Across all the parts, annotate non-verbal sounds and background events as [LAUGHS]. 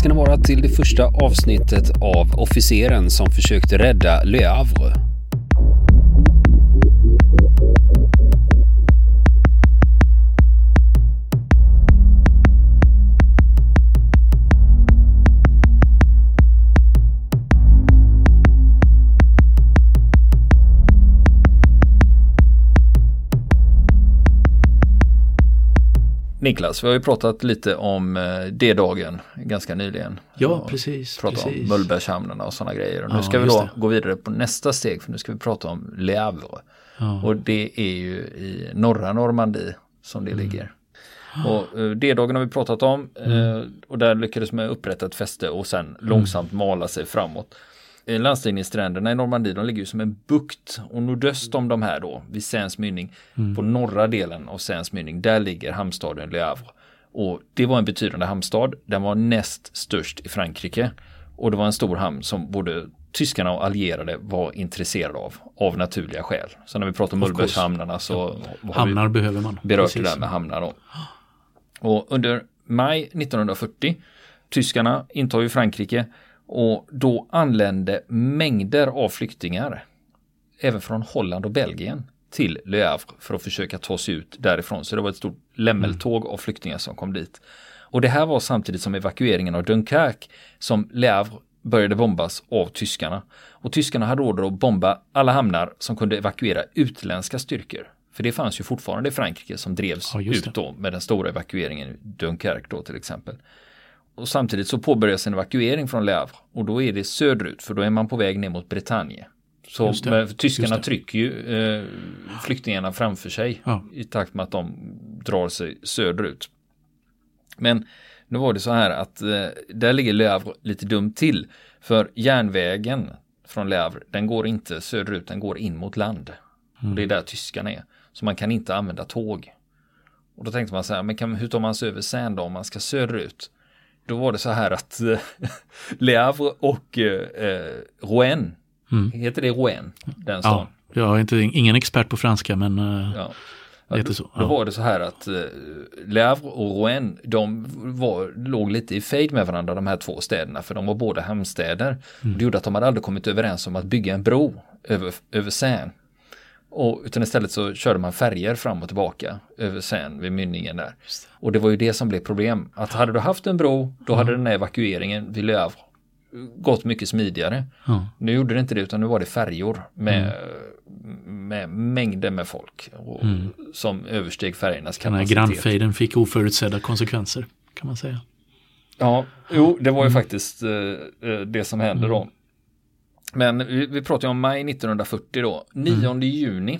ska ni vara till det första avsnittet av Officeren som försökte rädda Le Havre. Niklas, vi har ju pratat lite om eh, D-dagen ganska nyligen. Ja, precis. Pratat precis. om Mullbergshamnarna och sådana grejer. Och nu Ja, ska vi då det. gå vidare på nästa steg för nu ska vi prata om Le Havre. Ja. Och det är ju i norra Normandie som Mm. det ligger. Och eh, D-dagen har vi pratat om Mm. eh, och där lyckades man upprätta ett fäste och sen långsamt mala sig framåt. Landstigningsstränderna i Normandie de ligger ju som en bukt och nordöst om de här då vid Seines mynning Mm. på norra delen av Seines mynning där ligger hamnstaden Le Havre. Och det var en betydande hamnstad. Den var näst störst i Frankrike och det var en stor hamn som både tyskarna och allierade var intresserade av av naturliga skäl. Så när vi pratar om. Mullbergshamnarna så vi Hamnar behöver man. berört Precis. det där med hamnar då. Och under maj 1940, tyskarna intar ju Frankrike och då anlände mängder av flyktingar, även från Holland och Belgien, till Le Havre för att försöka ta sig ut därifrån. Så det var ett stort lämmeltåg av flyktingar som kom dit. Och det här var samtidigt som evakueringen av Dunkerque som Le Havre började bombas av tyskarna. Och tyskarna hade order att bomba alla hamnar som kunde evakuera utländska styrkor. För det fanns ju fortfarande i Frankrike som drevs Ja, ut då med den stora evakueringen i Dunkerque då till exempel. Och samtidigt så påbörjas en evakuering från Le Havre och då är det söderut för då är man på väg ner mot Bretagne. Så det, tyskarna trycker ju eh, flyktingarna framför sig Ja. i takt med att de drar sig söderut. Men nu var det så här att eh, där ligger Le Havre lite dumt till. För järnvägen från Le Havre, den går inte söderut, den går in mot land. Och det är där tyskarna är. Så man kan inte använda tåg. Och då tänkte man så här, men kan, hur tar man sig över Seine då om man ska söderut? Då var det så här att eh, [LAUGHS] Le Havre och eh, eh, Rouen, heter det Rouen, den stan? Ja, jag är inte, ingen expert på franska men eh, Ja. heter då, så. Då Ja. var det så här att eh, Le Havre och Rouen, de var, låg lite i fejd med varandra de här två städerna, för de var båda hamnstäder. Mm. Det gjorde att de hade aldrig kommit överens om att bygga en bro över, över Seine. Och, utan istället så körde man färger fram och tillbaka över Seine vid mynningen där. Och det var ju det som blev problem. Att hade du haft en bro, då hade den här evakueringen vid Le gått mycket smidigare. Ja. Nu gjorde det inte det utan nu var det färjor med, med mängder med folk och, som översteg färgernas Den här kapacitet. grannfejden fick oförutsedda konsekvenser kan man säga. Ja, jo, det var ju faktiskt eh, eh, det som hände då. Men vi, vi pratar ju om maj 1940 då. 9 juni,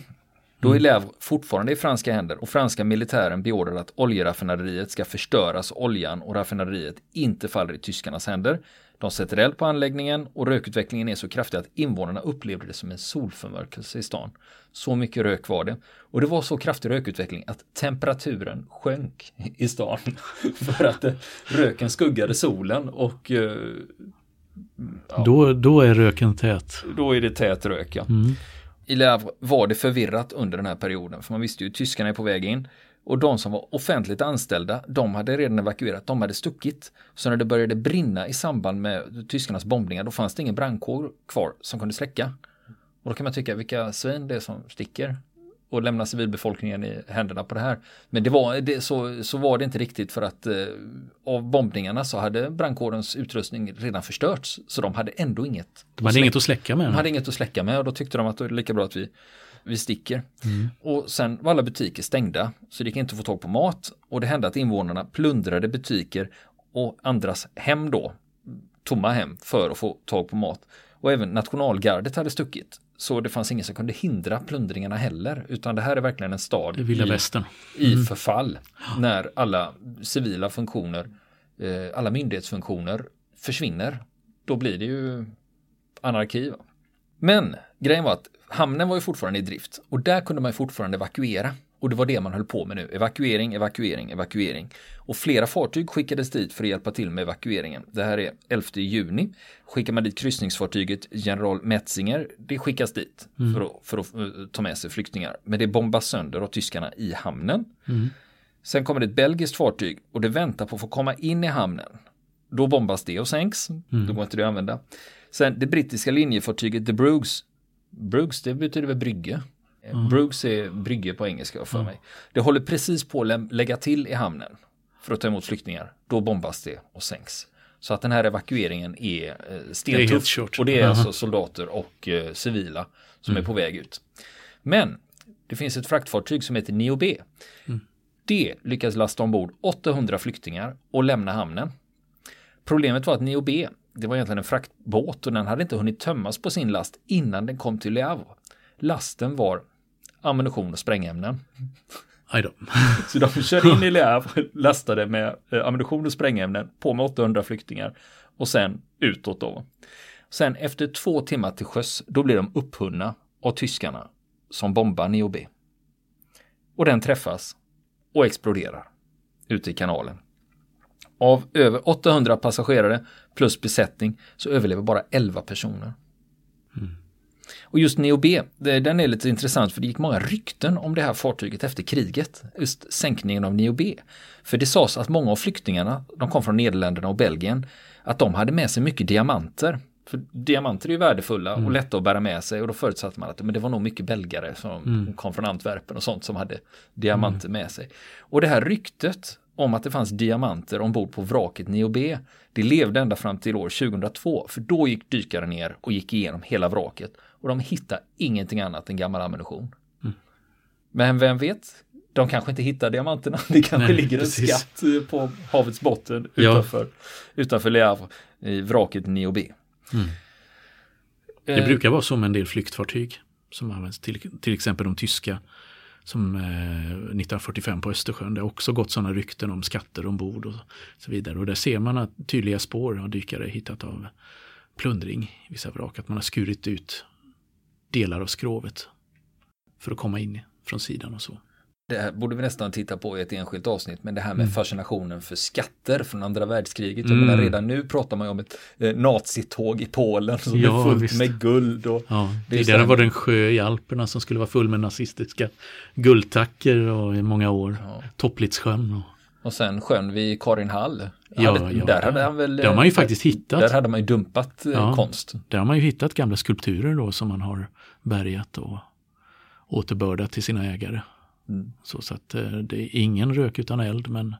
då är Le Havre fortfarande i franska händer och franska militären beordrar att oljeraffinaderiet ska förstöras oljan och raffinaderiet inte faller i tyskarnas händer. De sätter eld på anläggningen och rökutvecklingen är så kraftig att invånarna upplevde det som en solförmörkelse i stan. Så mycket rök var det. Och det var så kraftig rökutveckling att temperaturen sjönk i stan. [LAUGHS] För att eh, röken skuggade solen och eh, Ja. Då, då är röken tät. då är det tät rök. Ja. Mm. I Le Havre var det förvirrat under den här perioden för man visste ju att tyskarna är på väg in. Och de som var offentligt anställda, de hade redan evakuerat, de hade stuckit. Så när det började brinna i samband med tyskarnas bombningar, då fanns det ingen brandkår kvar som kunde släcka. Och då kan man tycka vilka svin det är som sticker och lämnar civilbefolkningen i händerna på det här. Men det var, det, så, så var det inte riktigt för att eh, av bombningarna så hade brandkårens utrustning redan förstörts. Så de hade ändå inget. De hade inget att släcka med. De hade inget att släcka med och då tyckte de att det är lika bra att vi, vi sticker. Och sen var alla butiker stängda så det gick inte att få tag på mat och det hände att invånarna plundrade butiker och andras hem då, tomma hem för att få tag på mat. Och även nationalgardet hade stuckit. Så det fanns ingen som kunde hindra plundringarna heller, utan det här är verkligen en stad är vilda i, västern. i förfall. När alla civila funktioner, eh, alla myndighetsfunktioner försvinner. Då blir det ju anarki. Va? Men grejen var att hamnen var ju fortfarande i drift och där kunde man fortfarande evakuera. Och det var det man höll på med nu. Evakuering, evakuering, evakuering. Och flera fartyg skickades dit för att hjälpa till med evakueringen. Det här är 11 juni. Skickar man dit kryssningsfartyget General Metzinger. Det skickas dit för att, för att eh, ta med sig flyktingar. Men det bombas sönder av tyskarna i hamnen. Sen kommer det ett belgiskt fartyg och det väntar på att få komma in i hamnen. Då bombas det och sänks. Då går inte det att använda. Sen det brittiska linjefartyget The Bruges. Bruges det betyder väl brygge. Mm. Bruges är brygge på engelska för mig. Det håller precis på att lä- lägga till i hamnen för att ta emot flyktingar. Då bombas det och sänks. Så att den här evakueringen är eh, helt stentuff. kört. och det är alltså soldater och eh, civila som är på väg ut. Men det finns ett fraktfartyg som heter Neo B. Det lyckas lasta ombord 800 flyktingar och lämna hamnen. Problemet var att Neo B, det var egentligen en fraktbåt och den hade inte hunnit tömmas på sin last innan den kom till Le Havre. Lasten var ammunition och sprängämnen. Så de kör in i [LAUGHS] Le Havre, lastade med eh, ammunition och sprängämnen, på med 800 flyktingar och sen utåt då. Sen efter två timmar till sjöss, då blir de upphunna av tyskarna som bombar Neo B. Och den träffas och exploderar ute i kanalen. Av över 800 passagerare plus besättning så överlever bara 11 personer. Och just Neo B, den är lite intressant för det gick många rykten om det här fartyget efter kriget. Just sänkningen av Neo B. För det sades att många av flyktingarna, de kom från Nederländerna och Belgien, att de hade med sig mycket diamanter. För diamanter är ju värdefulla och lätta att bära med sig och då förutsatte man att men det var nog mycket belgare som kom från Antwerpen och sånt som hade diamanter med sig. Och det här ryktet om att det fanns diamanter ombord på vraket Neo B, det levde ända fram till år 2002, för då gick dykare ner och gick igenom hela vraket och de hittade ingenting annat än gammal ammunition. Men vem vet? De kanske inte hittar diamanterna. [LAUGHS] Det kanske Nej, ligger en precis. skatt eh, på havets botten Ja. utanför, utanför Le Havre i vraket Neo B. Det Eh, brukar vara så med en del flyktfartyg som används, till, till exempel de tyska som eh, 1945 på Östersjön. Det har också gått sådana rykten om skatter ombord och så vidare. Och där ser man att tydliga spår har dykare hittat av plundring i vissa vrak. Att man har skurit ut delar av skrovet för att komma in från sidan och så. Det här borde vi nästan titta på i ett enskilt avsnitt, men det här med Mm. fascinationen för skatter från andra världskriget. Jag menar, redan nu pratar man ju om ett eh, nazitåg i Polen som Ja, är fullt visst. med guld. Och, Ja, Det tidigare var det en sjö i Alperna som skulle vara full med nazistiska guldtacker och i många år. Ja. Topplitssjön. Och, och sen sjön vid Karin Hall. Ja, hade, ja, där hade han väl... det har man ju eh, faktiskt hittat. Där hade man ju dumpat eh, Ja. konst. Där har man ju hittat gamla skulpturer då som man har bärgat och återbördat till sina ägare. Mm. Så, så att eh, det är ingen rök utan eld men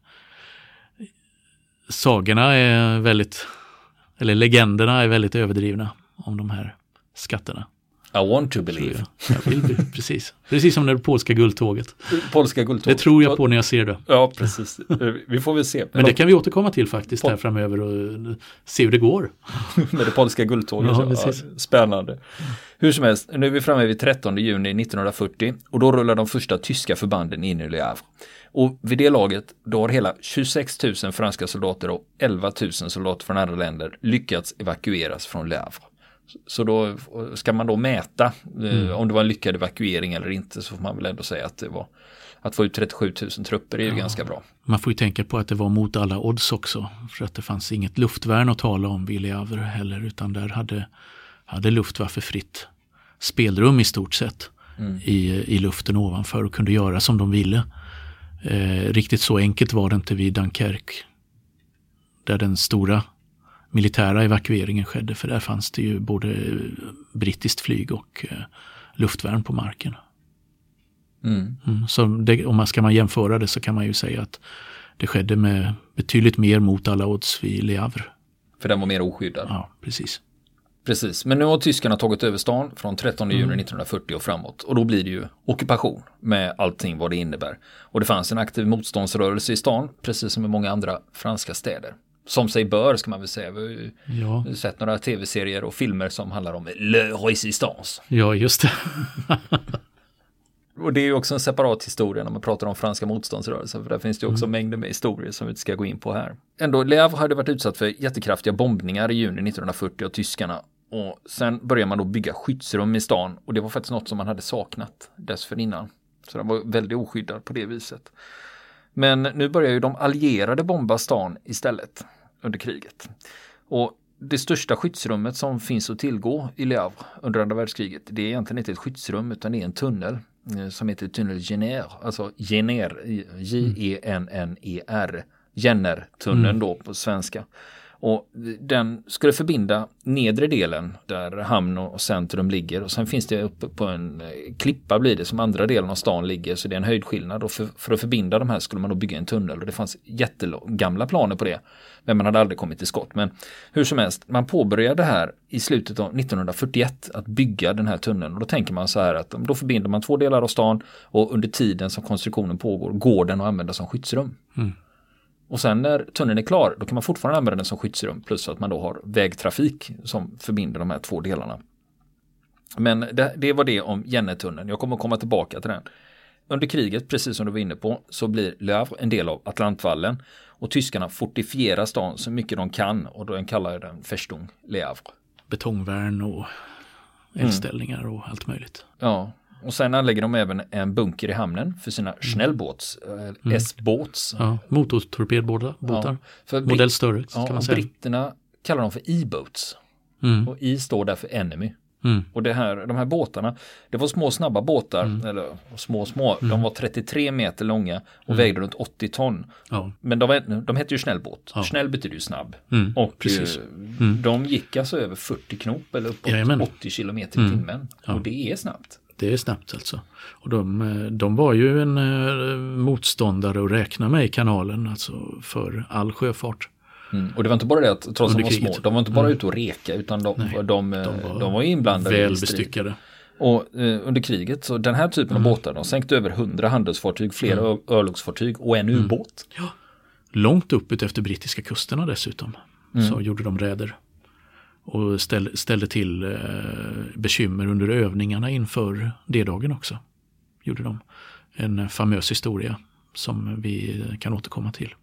sagorna är väldigt, eller legenderna är väldigt överdrivna om de här skatterna. I want to believe. Jag. Jag vill, precis. precis som det polska guldtåget. Polska guldtåg. Det tror jag på när jag ser det. Ja, precis. Eh, Vi får väl se. Men det kan vi återkomma till faktiskt här framöver och se hur det går. [LAUGHS] med det polska guldtåget. Ja, Ja, spännande. Hur som helst, nu är vi framme vid 13 juni 1940 och då rullar de första tyska förbanden in i Le Havre. Och vid det laget, då har hela 26 000 franska soldater och 11 000 soldater från andra länder lyckats evakueras från Le Havre. Så då ska man då mäta eh, om det var en lyckad evakuering eller inte så får man väl ändå säga att det var att få ut 37 000 trupper är ju ganska bra. Man får ju tänka på att det var mot alla odds också. För att det fanns inget luftvärn att tala om vid Le Havre heller. Utan där hade, hade Luftwaffe fritt spelrum i stort sett. I, I luften ovanför och kunde göra som de ville. Eh, riktigt så enkelt var det inte vid Dunkerque. Där den stora militära evakueringen skedde. För där fanns det ju både brittiskt flyg och eh, luftvärn på marken. Mm. Mm, så det, om man ska man jämföra det så kan man ju säga att det skedde med betydligt mer mot alla odds vid Le Havre. För den var mer oskyddad. Ja, precis. Precis, men nu har tyskarna tagit över stan från 13 juni 1940 och framåt. Och då blir det ju ockupation med allting vad det innebär. Och det fanns en aktiv motståndsrörelse i stan, precis som i många andra franska städer. Som sig bör ska man väl säga. Vi har ju Ja, sett några tv-serier och filmer som handlar om Le Resistance. ja just det. [LAUGHS] Och det är ju också en separat historia när man pratar om franska motståndsrörelsen. För där finns det ju också mängder med historier som vi inte ska gå in på här. Ändå, Le Havre hade varit utsatt för jättekraftiga bombningar i juni 1940 av tyskarna. Och sen började man då bygga skyddsrum i stan. Och det var faktiskt något som man hade saknat dessförinnan. Så den var väldigt oskyddad på det viset. Men nu börjar ju de allierade bomba stan istället under kriget. Och det största skyddsrummet som finns att tillgå i Le Havre under andra världskriget, det är egentligen inte ett skyddsrum utan det är en tunnel eh, som heter Tunnel Jenner, alltså Jenner, J-E-N-N-E-R, Jenner-tunneln då på svenska. Och den skulle förbinda nedre delen där hamn och centrum ligger och sen finns det uppe på en eh, klippa blir det som andra delen av stan ligger så det är en höjdskillnad och för, för att förbinda de här skulle man då bygga en tunnel och det fanns jättegamla planer på det. Men man hade aldrig kommit till skott. Men hur som helst, man påbörjade här i slutet av 1941 att bygga den här tunneln och då tänker man så här att då förbinder man två delar av stan och under tiden som konstruktionen pågår går den att använda som skyddsrum. Mm. Och sen när tunneln är klar, då kan man fortfarande använda den som skyddsrum plus att man då har vägtrafik som förbinder de här två delarna. Men det, det var det om Jennetunneln. Jag kommer komma tillbaka till den. Under kriget, precis som du var inne på, så blir Havre en del av Atlantvallen och tyskarna fortifierar stan så mycket de kan och då kallar den Festung Le Havre. Betongvärn och eldställningar mm. och allt möjligt. Ja, och sen anlägger de även en bunker i hamnen för sina mm. Schnellbåts, eh, mm. S-båts. Ja, motortorpedbåtar, ja, modell större ja, kan man säga. Britterna kallar dem för E-boats. Mm. Och I står där för Enemy. Mm. Och det här, de här båtarna, det var små snabba båtar, mm. eller små små, mm. de var 33 meter långa och mm. vägde runt 80 ton. Ja. Men de, de hette ju snällbåt, ja. snäll betyder ju snabb. Mm. Och Precis. Eh, de gick alltså över 40 knop eller uppåt Jajamän. 80 kilometer i timmen. Ja. Och det är snabbt. Det är snabbt alltså. Och de, eh, de var ju en eh, motståndare att räkna med i kanalen, alltså för all sjöfart. Mm. Och det var inte bara det att trots att de var små, de var inte bara mm. ute och reka utan de, Nej, de, de, var, de var inblandade väl i bestyckade. Och eh, under kriget så den här typen mm. av båtar, de sänkte över hundra handelsfartyg, flera mm. örlogsfartyg och en mm. ubåt. Ja. Långt upp efter brittiska kusterna dessutom. Mm. Så gjorde de räder. Och ställ, ställde till eh, bekymmer under övningarna inför D-dagen också. Gjorde de. En famös historia som vi kan återkomma till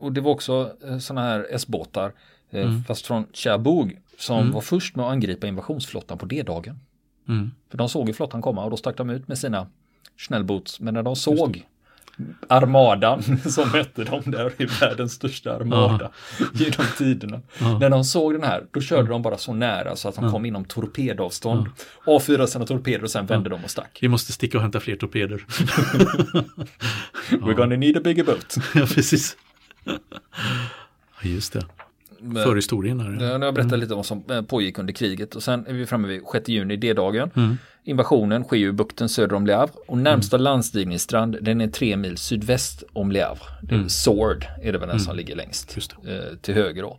och det var också eh, sådana här S-båtar, eh, mm. fast från Cherbourg, som mm. var först med att angripa invasionsflottan på D-dagen. Mm. För de såg ju flottan komma och då stack de ut med sina Schnellboots. Men när de såg armadan [LAUGHS] som hette de där i världens största armada ja. genom tiderna. Ja. När de såg den här, då körde de bara så nära så att de ja. kom inom torpedavstånd. Ja. Avfyrade sina torpeder och sen vände de och stack. Vi måste sticka och hämta fler torpeder. [LAUGHS] We're gonna need a bigger boat. [LAUGHS] ja, precis. Just det. Förhistorien här. Ja. Nu har jag berättat mm. lite om vad som eh, pågick under kriget och sen är vi framme vid 6 juni, D-dagen. Mm. Invasionen sker ju i bukten söder om Le Havre och närmsta mm. landstigningsstrand den är tre mil sydväst om Le Havre. Det är mm. Sword är det väl den som mm. ligger längst eh, till höger då.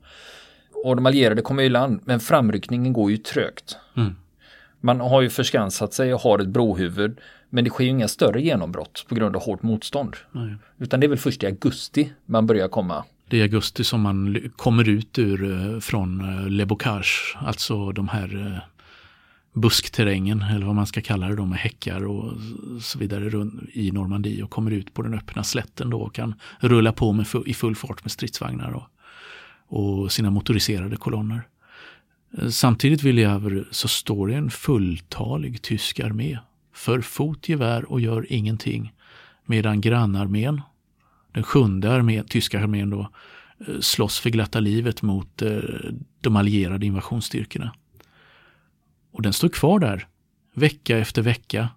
Och de allierade kommer i land men framryckningen går ju trögt. Mm. Man har ju förskansat sig och har ett brohuvud men det sker ju inga större genombrott på grund av hårt motstånd. Nej. Utan det är väl först i augusti man börjar komma. Det är i augusti som man kommer ut ur eh, från eh, Le Bocage, alltså de här eh, buskterrängen eller vad man ska kalla det då med häckar och så vidare i Normandie och kommer ut på den öppna slätten då och kan rulla på med i full fart med stridsvagnar och, och sina motoriserade kolonner. Samtidigt vill jag så står det en fulltalig tysk armé för fotgevär och gör ingenting. Medan grannarmén, den sjunde armén, tyska armén då, eh, slåss för glatta livet mot eh, de allierade invasionsstyrkorna. Och den står kvar där, vecka efter vecka,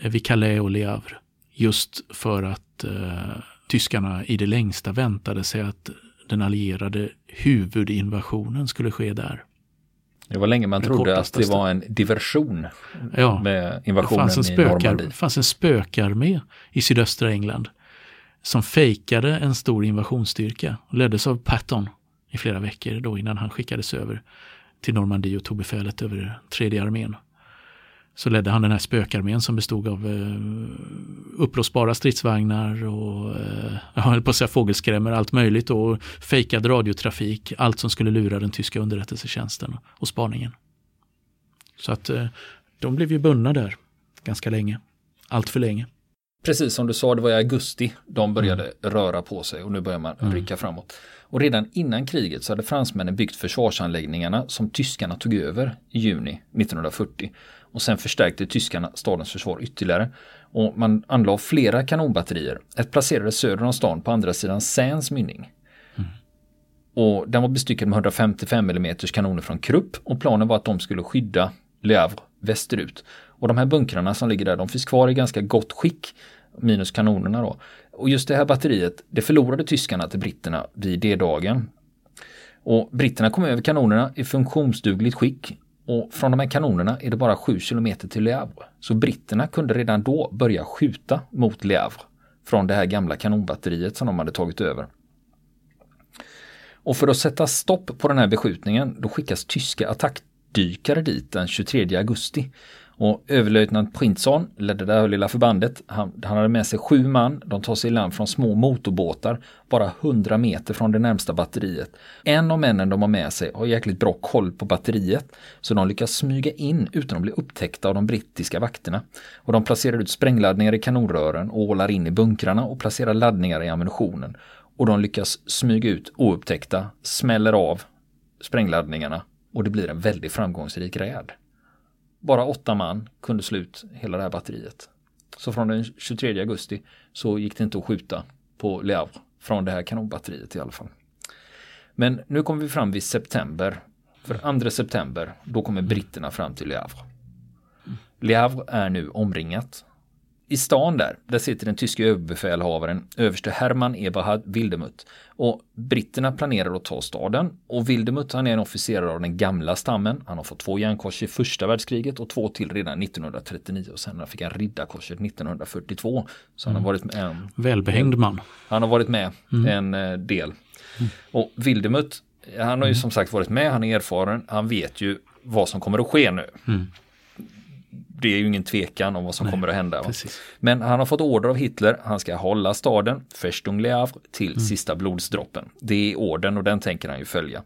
eh, vid Calais och Le Havre. Just för att eh, tyskarna i det längsta väntade sig att den allierade huvudinvasionen skulle ske där. Det var länge man trodde att det var en diversion ja, med invasionen det fanns en spökar, i Normandie. Det fanns en spökarmé i sydöstra England som fejkade en stor invasionsstyrka och leddes av Patton i flera veckor då innan han skickades över till Normandie och tog befälet över tredje armén så ledde han den här spökarmén som bestod av eh, uppblåsbara stridsvagnar och eh, [LAUGHS] jag höll på att säga fågelskrämmor, allt möjligt och fejkad radiotrafik, allt som skulle lura den tyska underrättelsetjänsten och spaningen. Så att eh, de blev ju bundna där ganska länge, allt för länge. Precis som du sa, det var i augusti de började mm. röra på sig och nu börjar man mm. rycka framåt. Och redan innan kriget så hade fransmännen byggt försvarsanläggningarna som tyskarna tog över i juni 1940. Och sen förstärkte tyskarna stadens försvar ytterligare. Och man anlade flera kanonbatterier. Ett placerades söder om stan på andra sidan Seines mynning. Mm. Och den var bestyckad med 155 mm kanoner från Krupp och planen var att de skulle skydda Le Havre västerut. Och de här bunkrarna som ligger där, de finns kvar i ganska gott skick, minus kanonerna då. Och just det här batteriet, det förlorade tyskarna till britterna vid D-dagen. Och britterna kom över kanonerna i funktionsdugligt skick och från de här kanonerna är det bara 7 kilometer till Le Havre. Så britterna kunde redan då börja skjuta mot Le Havre från det här gamla kanonbatteriet som de hade tagit över. Och för att sätta stopp på den här beskjutningen då skickas tyska attackdykare dit den 23 augusti. Och överlöjtnant Printzon ledde det här lilla förbandet. Han, han, hade med sig sju man. De tar sig i land från små motorbåtar bara 100 meter från det närmsta batteriet. En av männen de har med sig har jäkligt bra koll på batteriet så de lyckas smyga in utan att bli upptäckta av de brittiska vakterna. Och de placerar ut sprängladdningar i kanonrören och ålar in i bunkrarna och placerar laddningar i ammunitionen. Och de lyckas smyga ut oupptäckta, smäller av sprängladdningarna och det blir en väldigt framgångsrik räd. Bara åtta man kunde slå ut hela det här batteriet. Så från den 23 augusti så gick det inte att skjuta på Le Havre från det här kanonbatteriet i alla fall. Men nu kommer vi fram vid september. För 2 september, då kommer britterna fram till Le Havre. Le Havre är nu omringat i stan där, där sitter den tyske överbefälhavaren överste Hermann Eberhard Wildemuth. Och britterna planerar att ta staden och Wildemuth han är en officerare av den gamla stammen. Han har fått två järnkors i första världskriget och två till redan 1939 och sen fick han riddarkorset 1942. Så han har mm. varit med. En, Välbehängd man. Han har varit med mm. en eh, del. Mm. Och Wildemuth, han har ju mm. som sagt varit med, han är erfaren, han vet ju vad som kommer att ske nu. Det är ju ingen tvekan om vad som Nej, kommer att hända. Men han har fått order av Hitler, han ska hålla staden, Festung Le Havre, till mm. sista blodsdroppen. Det är orden och den tänker han ju följa.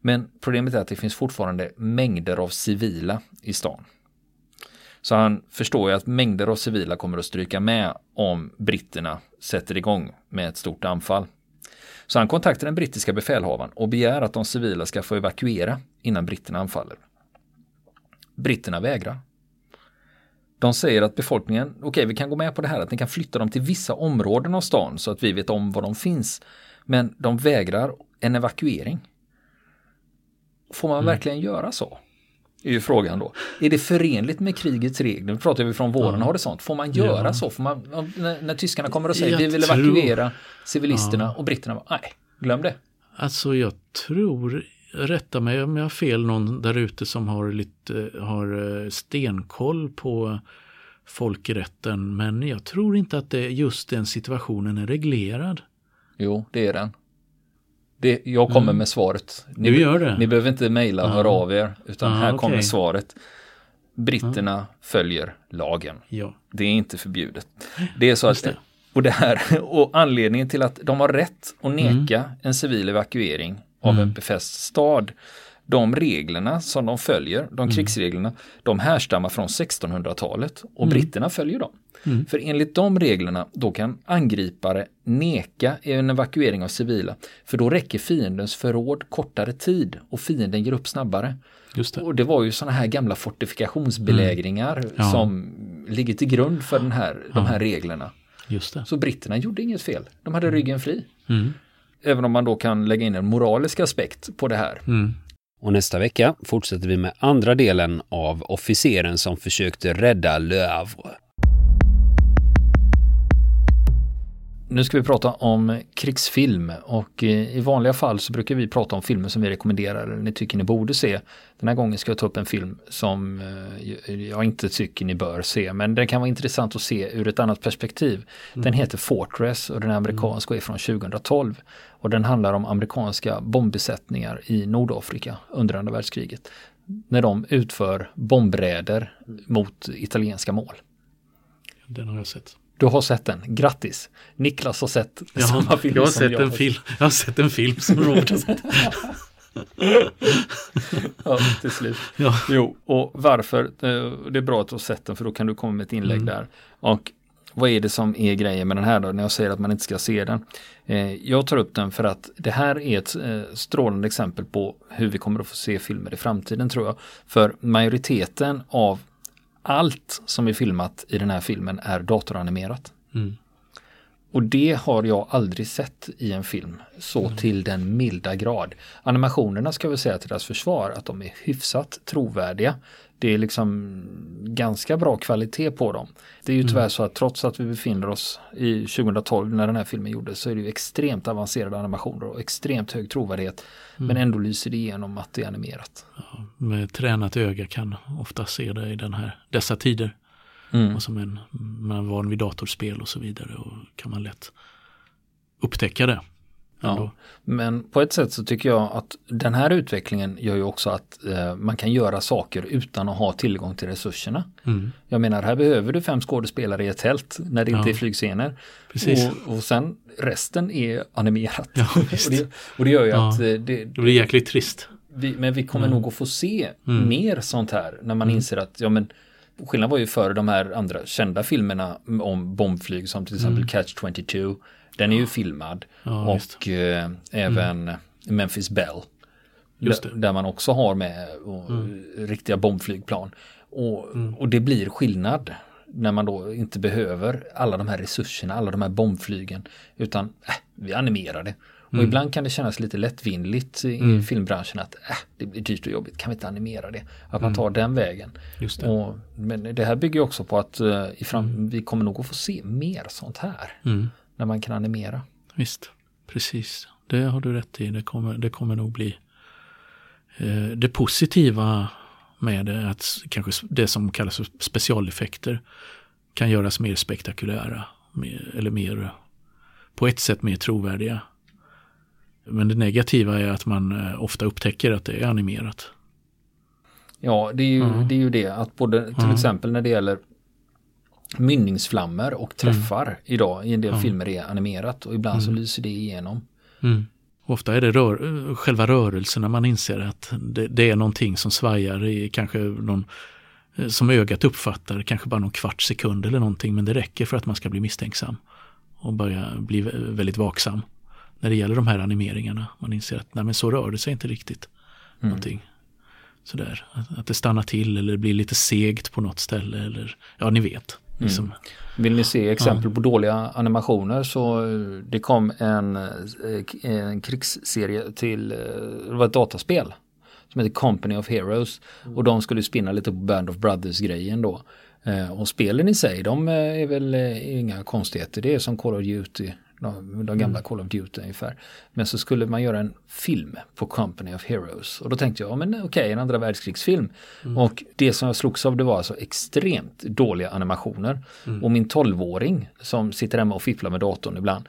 Men problemet är att det finns fortfarande mängder av civila i stan. Så han förstår ju att mängder av civila kommer att stryka med om britterna sätter igång med ett stort anfall. Så han kontaktar den brittiska befälhavaren och begär att de civila ska få evakuera innan britterna anfaller. Britterna vägrar. De säger att befolkningen, okej okay, vi kan gå med på det här att ni kan flytta dem till vissa områden av stan så att vi vet om var de finns. Men de vägrar en evakuering. Får man mm. verkligen göra så? är ju frågan då. Är det förenligt med krigets regler? Nu pratar vi från våren ja. horisont. Får man göra ja. så? Får man, när, när tyskarna kommer och säger jag vi vill tror... evakuera civilisterna ja. och britterna nej, glöm det. Alltså jag tror rätta mig om jag har fel någon där ute som har lite har eh, stenkoll på folkrätten. Men jag tror inte att det, just den situationen är reglerad. Jo, det är den. Det, jag kommer mm. med svaret. Ni, du gör det? Ni behöver inte mejla och höra av er. Utan ah, här okay. kommer svaret. Britterna ah. följer lagen. Ja. Det är inte förbjudet. Det är så att det. Och, det här, [LAUGHS] och anledningen till att de har rätt att neka mm. en civil evakuering av mm. en befäst stad. De reglerna som de följer, de mm. krigsreglerna, de härstammar från 1600-talet och mm. britterna följer dem. Mm. För enligt de reglerna då kan angripare neka en evakuering av civila. För då räcker fiendens förråd kortare tid och fienden ger upp snabbare. Just det. Och det var ju sådana här gamla fortifikationsbelägringar mm. ja. som ligger till grund för den här, de här reglerna. Just det. Så britterna gjorde inget fel. De hade ryggen fri. Även om man då kan lägga in en moralisk aspekt på det här. Mm. Och nästa vecka fortsätter vi med andra delen av officeren som försökte rädda Le Havre. Nu ska vi prata om krigsfilm och i vanliga fall så brukar vi prata om filmer som vi rekommenderar eller ni tycker ni borde se. Den här gången ska jag ta upp en film som eh, jag inte tycker ni bör se men den kan vara intressant att se ur ett annat perspektiv. Mm. Den heter Fortress och den är amerikansk och är från 2012. Och den handlar om amerikanska bombbesättningar i Nordafrika under andra världskriget. När de utför bombräder mot italienska mål. Den har jag sett. Du har sett den, grattis! Niklas har sett ja, samma film jag har sett jag en film. Jag har sett en film som [LAUGHS] Robert har sett. [LAUGHS] ja, till slut. Ja. Jo, och varför? Eh, det är bra att du har sett den för då kan du komma med ett inlägg mm. där. Och vad är det som är grejen med den här då när jag säger att man inte ska se den? Eh, jag tar upp den för att det här är ett eh, strålande exempel på hur vi kommer att få se filmer i framtiden tror jag. För majoriteten av allt som är filmat i den här filmen är datoranimerat. Mm. Och det har jag aldrig sett i en film så Mm. till den milda grad. Animationerna ska vi säga till deras försvar att de är hyfsat trovärdiga. Det är liksom ganska bra kvalitet på dem. Det är ju tyvärr Mm. så att trots att vi befinner oss i 2012 när den här filmen gjordes så är det ju extremt avancerade animationer och extremt hög trovärdighet. Mm. Men ändå lyser det igenom att det är animerat. Med tränat öga kan ofta se det i den här, dessa tider. Mm. Och som en, man är van vid datorspel och så vidare och kan man lätt upptäcka det. Ja. Men på ett sätt så tycker jag att den här utvecklingen gör ju också att eh, man kan göra saker utan att ha tillgång till resurserna. Mm. Jag menar, här behöver du fem skådespelare i ett tält när det inte Ja. är flygscener. Precis. Och, och sen resten är animerat. Ja, [LAUGHS] och, det, och det gör ju Ja. att eh, det, Det blir jäkligt trist. vi, men vi kommer Mm. nog att få se Mm. mer sånt här när man inser att ja men skillnaden var ju före de här andra kända filmerna om bombflyg som till exempel Catch 22. Den är ju filmad Mm. Ja, och eh, även Memphis Bell. Där, man också har med och, riktiga bombflygplan. Och, och det blir skillnad när man då inte behöver alla de här resurserna, alla de här bombflygen. Utan äh, vi animerar det. Och ibland kan det kännas lite lättvindigt i filmbranschen att äh, det blir dyrt och jobbigt, kan vi inte animera det? Att man tar den vägen. Just det. Och, men det här bygger också på att i fram, vi kommer nog att få se mer sånt här. Mm. När man kan animera. Visst, precis. Det har du rätt i. Det kommer, det kommer nog bli eh, det positiva med det. Att kanske det som kallas för specialeffekter kan göras mer spektakulära. Mer, eller mer, på ett sätt mer trovärdiga. Men det negativa är att man eh, ofta upptäcker att det är animerat. Ja, det är ju, Ja. det, är ju det att både till Ja. exempel när det gäller mynningsflammor och träffar idag i en del Mm. Ja. filmer är animerat och ibland så lyser det igenom. Mm. Ofta är det rör, själva rörelsen när man inser att det, det är någonting som svajar i kanske någon eh, som ögat uppfattar kanske bara någon kvart sekund eller någonting men det räcker för att man ska bli misstänksam och börja bli vä- väldigt vaksam när det gäller de här animeringarna. Man inser att nej men så rör det sig inte riktigt. Någonting. Sådär, att, att det stannar till eller blir lite segt på något ställe eller ja ni vet. Liksom. Vill ni se exempel på dåliga animationer så eh, det kom en, eh, en krigsserie till, eh, det var ett dataspel som heter Company of Heroes. Och de skulle spinna lite på Band of Brothers grejen då. Och spelen i sig, de är väl inga konstigheter, det är som Call of Duty, de, de gamla Call of Duty ungefär. Men så skulle man göra en film på Company of Heroes och då tänkte jag, ja men okej, en andra världskrigsfilm. Och det som jag slogs av det var alltså extremt dåliga animationer. Och min 12-åring som sitter hemma och fipplar med datorn ibland,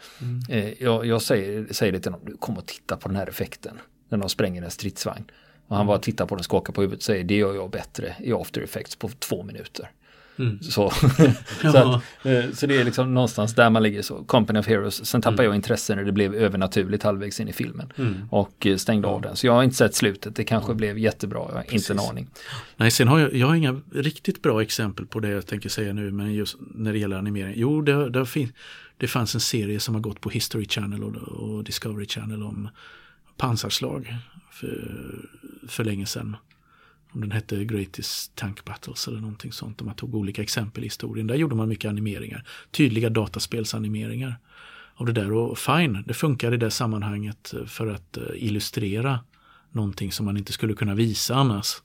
eh, jag, jag säger, säger det till honom, du kom och titta på den här effekten när de spränger en stridsvagn. Och han bara tittar på den, skakar på huvudet och säger det gör jag bättre i After Effects på två minuter. Så, [LAUGHS] så, att, eh, så det är liksom någonstans där man ligger så, Company of Heroes. Sen tappade jag intresse när det blev övernaturligt halvvägs in i filmen. Och eh, stängde av den. Så jag har inte sett slutet, det kanske blev jättebra, jag har inte en aning. Nej, sen har jag, jag har inga riktigt bra exempel på det jag tänker säga nu, men just när det gäller animering. Jo, det, det, fin, det fanns en serie som har gått på History Channel och, och Discovery Channel om pansarslag för, för länge sedan. Om den hette Greatest Tank Battles eller någonting sånt. Där man tog olika exempel i historien. Där gjorde man mycket animeringar. Tydliga dataspelsanimeringar av det där. Och fine, det funkar i det sammanhanget för att eh, illustrera någonting som man inte skulle kunna visa annars.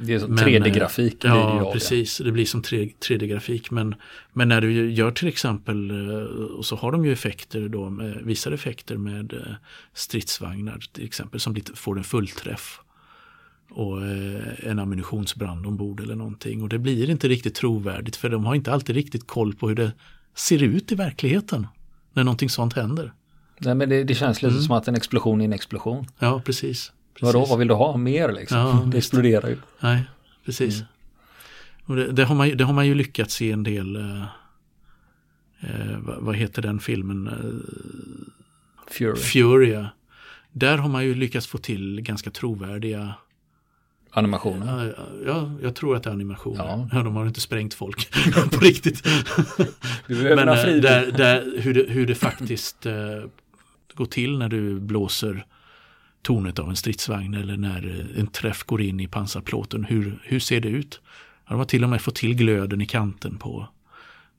Det är Men, 3D-grafik blir det ju Ja, det. precis. Det blir som 3D-grafik. Men, men när du gör till exempel, eh, och så har de ju effekter då, visar effekter med eh, stridsvagnar till exempel som får en fullträff. Och eh, en ammunitionsbrand ombord eller någonting. Och det blir inte riktigt trovärdigt för de har inte alltid riktigt koll på hur det ser ut i verkligheten. När någonting sånt händer. Nej, men det, det känns Mm. lite som att en explosion är en explosion. Ja, precis. precis. Vadå, vad vill du ha mer liksom? Ja, [LAUGHS] det visst. exploderar ju. Nej, precis. Mm. Och det, det, har man, det har man ju lyckats i en del, eh, eh, vad, vad heter den filmen, eh, Fury. Furia. Där har man ju lyckats få till ganska trovärdiga, Animationen. ja, ja jag tror att det är animationer. Ja. Ja. de har inte sprängt folk [LAUGHS] på riktigt. Men eh, där, där, hur, det, hur det faktiskt eh, går till när du blåser tornet av en stridsvagn eller när eh, en träff går in i pansarplåten. Hur, hur ser det ut? Ja, de har till och med fått till glöden i kanten på,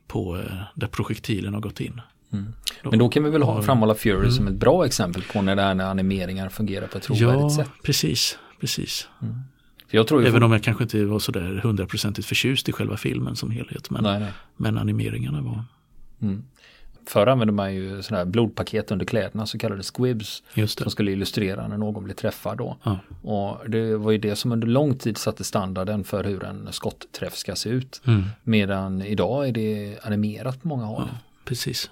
på eh, där projektilen har gått in. Mm. Men då kan vi väl ha, framhålla Fury mm. som ett bra exempel på när det här när animeringar fungerar på ett trovärdigt ja, sätt. Ja, precis. precis. Mm. Jag tror Även om jag kanske inte var sådär hundraprocentigt förtjust i själva filmen som helhet. Men, nej, nej. men animeringarna var. Mm. Förr använde man ju sådana här blodpaket under kläderna, så kallade squibs. Som skulle illustrera när någon blev träffad då. Ja. Och det var ju det som under lång tid satte standarden för hur en skottträff ska se ut. Mm. Medan idag är det animerat på många håll. Ja, precis.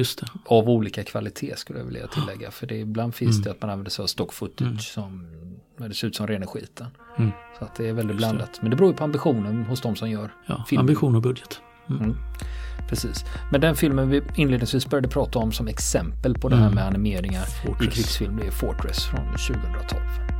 Just det. Av olika kvalitet skulle jag vilja tillägga. För det ibland finns mm. det att man använder sig av stock footage mm. som det ser ut som rena skiten. Mm. Så att det är väldigt blandat. Men det beror ju på ambitionen hos de som gör ja, filmen. Ambition och budget. Mm. mm. Precis. Men den filmen vi inledningsvis började prata om som exempel på det här mm. med animeringar Fortress. i krigsfilm, det är Fortress från 2012.